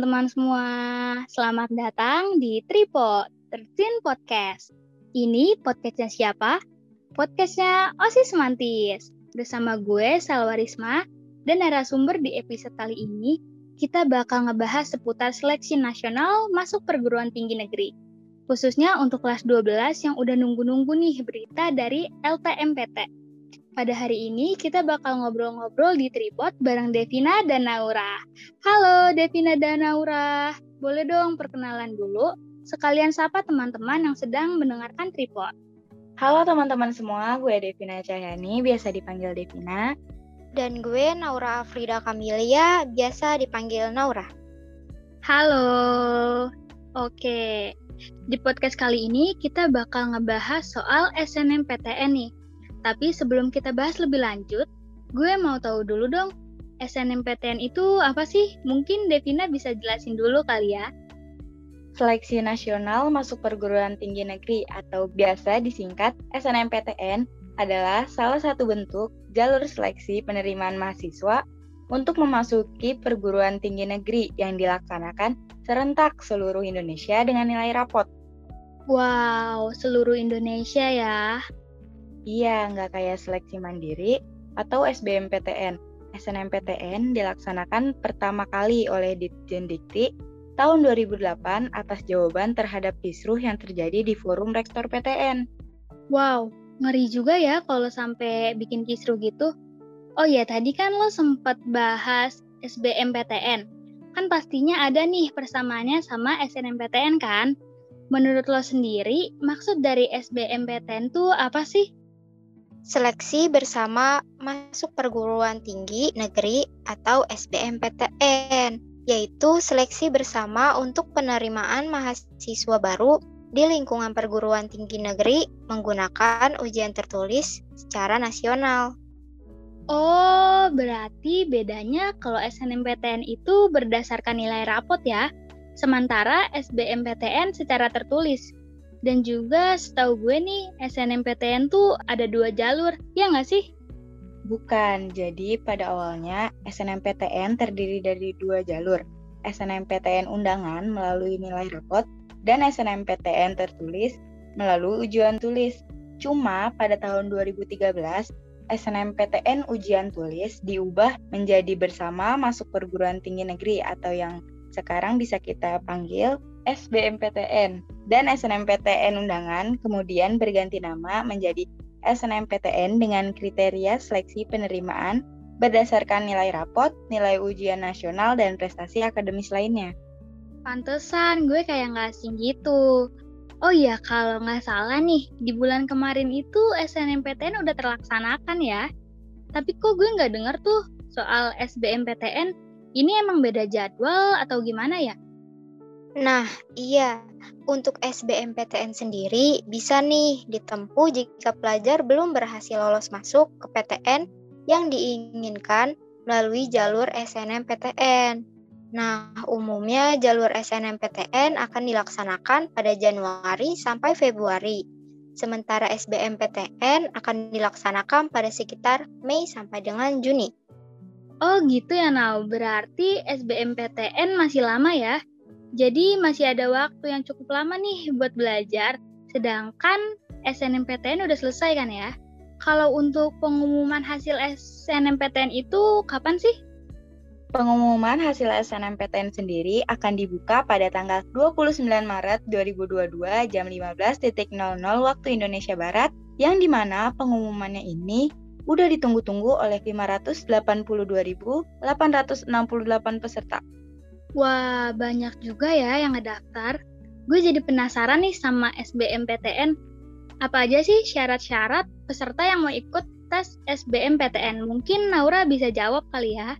teman-teman semua. Selamat datang di Tripod, Terjun Podcast. Ini podcastnya siapa? Podcastnya Osis Mantis. Bersama gue, Salwa Risma, dan narasumber di episode kali ini, kita bakal ngebahas seputar seleksi nasional masuk perguruan tinggi negeri. Khususnya untuk kelas 12 yang udah nunggu-nunggu nih berita dari LTMPT pada hari ini kita bakal ngobrol-ngobrol di tripod bareng Devina dan Naura. Halo Devina dan Naura, boleh dong perkenalan dulu? Sekalian sapa teman-teman yang sedang mendengarkan tripod. Halo teman-teman semua, gue Devina Cahyani, biasa dipanggil Devina. Dan gue Naura Frida Kamilia, biasa dipanggil Naura. Halo, oke. Di podcast kali ini kita bakal ngebahas soal SNMPTN nih tapi sebelum kita bahas lebih lanjut, gue mau tahu dulu dong, SNMPTN itu apa sih? Mungkin Devina bisa jelasin dulu kali ya. Seleksi Nasional Masuk Perguruan Tinggi Negeri atau biasa disingkat SNMPTN adalah salah satu bentuk jalur seleksi penerimaan mahasiswa untuk memasuki perguruan tinggi negeri yang dilaksanakan serentak seluruh Indonesia dengan nilai rapot. Wow, seluruh Indonesia ya. Iya, nggak kayak seleksi mandiri atau SBMPTN. SNMPTN dilaksanakan pertama kali oleh Ditjen Dikti tahun 2008 atas jawaban terhadap kisruh yang terjadi di forum rektor PTN. Wow, ngeri juga ya kalau sampai bikin kisruh gitu. Oh ya, tadi kan lo sempat bahas SBMPTN. Kan pastinya ada nih persamaannya sama SNMPTN kan? Menurut lo sendiri, maksud dari SBMPTN tuh apa sih? Seleksi bersama masuk perguruan tinggi negeri atau SBMPTN, yaitu seleksi bersama untuk penerimaan mahasiswa baru di lingkungan perguruan tinggi negeri menggunakan ujian tertulis secara nasional. Oh, berarti bedanya kalau SNMPTN itu berdasarkan nilai rapot ya, sementara SBMPTN secara tertulis. Dan juga setahu gue nih, SNMPTN tuh ada dua jalur, ya nggak sih? Bukan, jadi pada awalnya SNMPTN terdiri dari dua jalur. SNMPTN undangan melalui nilai rapot dan SNMPTN tertulis melalui ujian tulis. Cuma pada tahun 2013, SNMPTN ujian tulis diubah menjadi bersama masuk perguruan tinggi negeri atau yang sekarang bisa kita panggil SBMPTN dan SNMPTN undangan kemudian berganti nama menjadi SNMPTN dengan kriteria seleksi penerimaan berdasarkan nilai rapot, nilai ujian nasional, dan prestasi akademis lainnya. Pantesan gue kayak nggak asing gitu. Oh iya, kalau nggak salah nih, di bulan kemarin itu SNMPTN udah terlaksanakan ya. Tapi kok gue nggak denger tuh soal SBMPTN, ini emang beda jadwal atau gimana ya? Nah, iya. Untuk SBMPTN sendiri bisa nih ditempuh jika pelajar belum berhasil lolos masuk ke PTN yang diinginkan melalui jalur SNMPTN. Nah, umumnya jalur SNMPTN akan dilaksanakan pada Januari sampai Februari. Sementara SBMPTN akan dilaksanakan pada sekitar Mei sampai dengan Juni. Oh gitu ya Nau, berarti SBMPTN masih lama ya? Jadi masih ada waktu yang cukup lama nih buat belajar, sedangkan SNMPTN udah selesai kan ya? Kalau untuk pengumuman hasil SNMPTN itu kapan sih? Pengumuman hasil SNMPTN sendiri akan dibuka pada tanggal 29 Maret 2022 jam 15.00 waktu Indonesia Barat, yang di mana pengumumannya ini udah ditunggu-tunggu oleh 582.868 peserta. Wah, banyak juga ya yang ngedaftar. Gue jadi penasaran nih sama SBMPTN. Apa aja sih syarat-syarat peserta yang mau ikut tes SBMPTN? Mungkin Naura bisa jawab kali ya.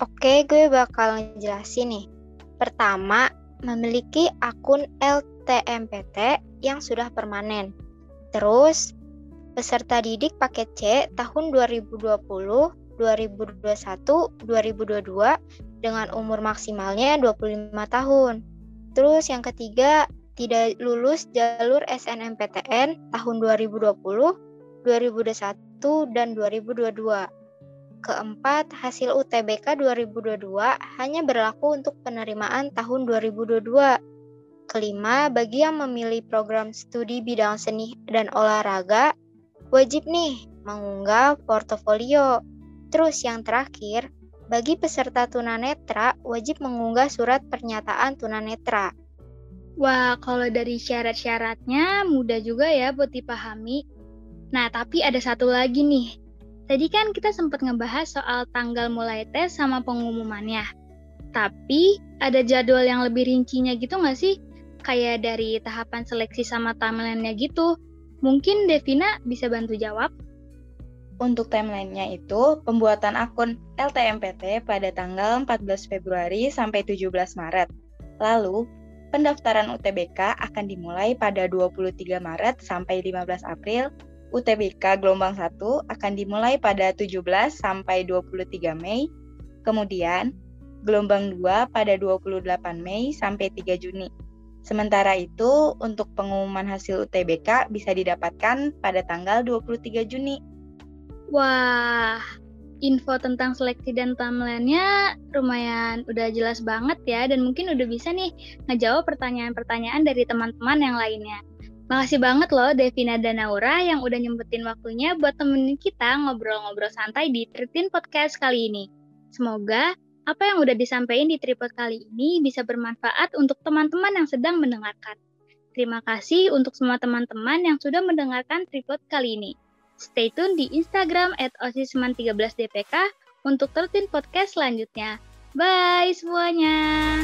Oke, gue bakal ngejelasin nih. Pertama, memiliki akun LTMPT yang sudah permanen. Terus, peserta didik paket C tahun 2020, 2021, 2022 dengan umur maksimalnya 25 tahun. Terus yang ketiga, tidak lulus jalur SNMPTN tahun 2020, 2021, dan 2022. Keempat, hasil UTBK 2022 hanya berlaku untuk penerimaan tahun 2022. Kelima, bagi yang memilih program studi bidang seni dan olahraga, wajib nih mengunggah portofolio. Terus yang terakhir, bagi peserta tunanetra wajib mengunggah surat pernyataan tunanetra. Wah, kalau dari syarat-syaratnya mudah juga ya buat dipahami. Nah, tapi ada satu lagi nih, Tadi kan kita sempat ngebahas soal tanggal mulai tes sama pengumumannya. Tapi ada jadwal yang lebih rincinya gitu nggak sih? Kayak dari tahapan seleksi sama timeline-nya gitu. Mungkin Devina bisa bantu jawab? Untuk timeline-nya itu, pembuatan akun LTMPT pada tanggal 14 Februari sampai 17 Maret. Lalu, pendaftaran UTBK akan dimulai pada 23 Maret sampai 15 April UTBK gelombang 1 akan dimulai pada 17 sampai 23 Mei, kemudian gelombang 2 pada 28 Mei sampai 3 Juni. Sementara itu, untuk pengumuman hasil UTBK bisa didapatkan pada tanggal 23 Juni. Wah, info tentang seleksi dan timeline-nya lumayan udah jelas banget ya, dan mungkin udah bisa nih ngejawab pertanyaan-pertanyaan dari teman-teman yang lainnya. Makasih banget loh Devina dan Naura yang udah nyempetin waktunya buat temenin kita ngobrol-ngobrol santai di Tritin Podcast kali ini. Semoga apa yang udah disampaikan di Tripod kali ini bisa bermanfaat untuk teman-teman yang sedang mendengarkan. Terima kasih untuk semua teman-teman yang sudah mendengarkan Tripod kali ini. Stay tune di Instagram at osisman13dpk untuk Tritin Podcast selanjutnya. Bye semuanya!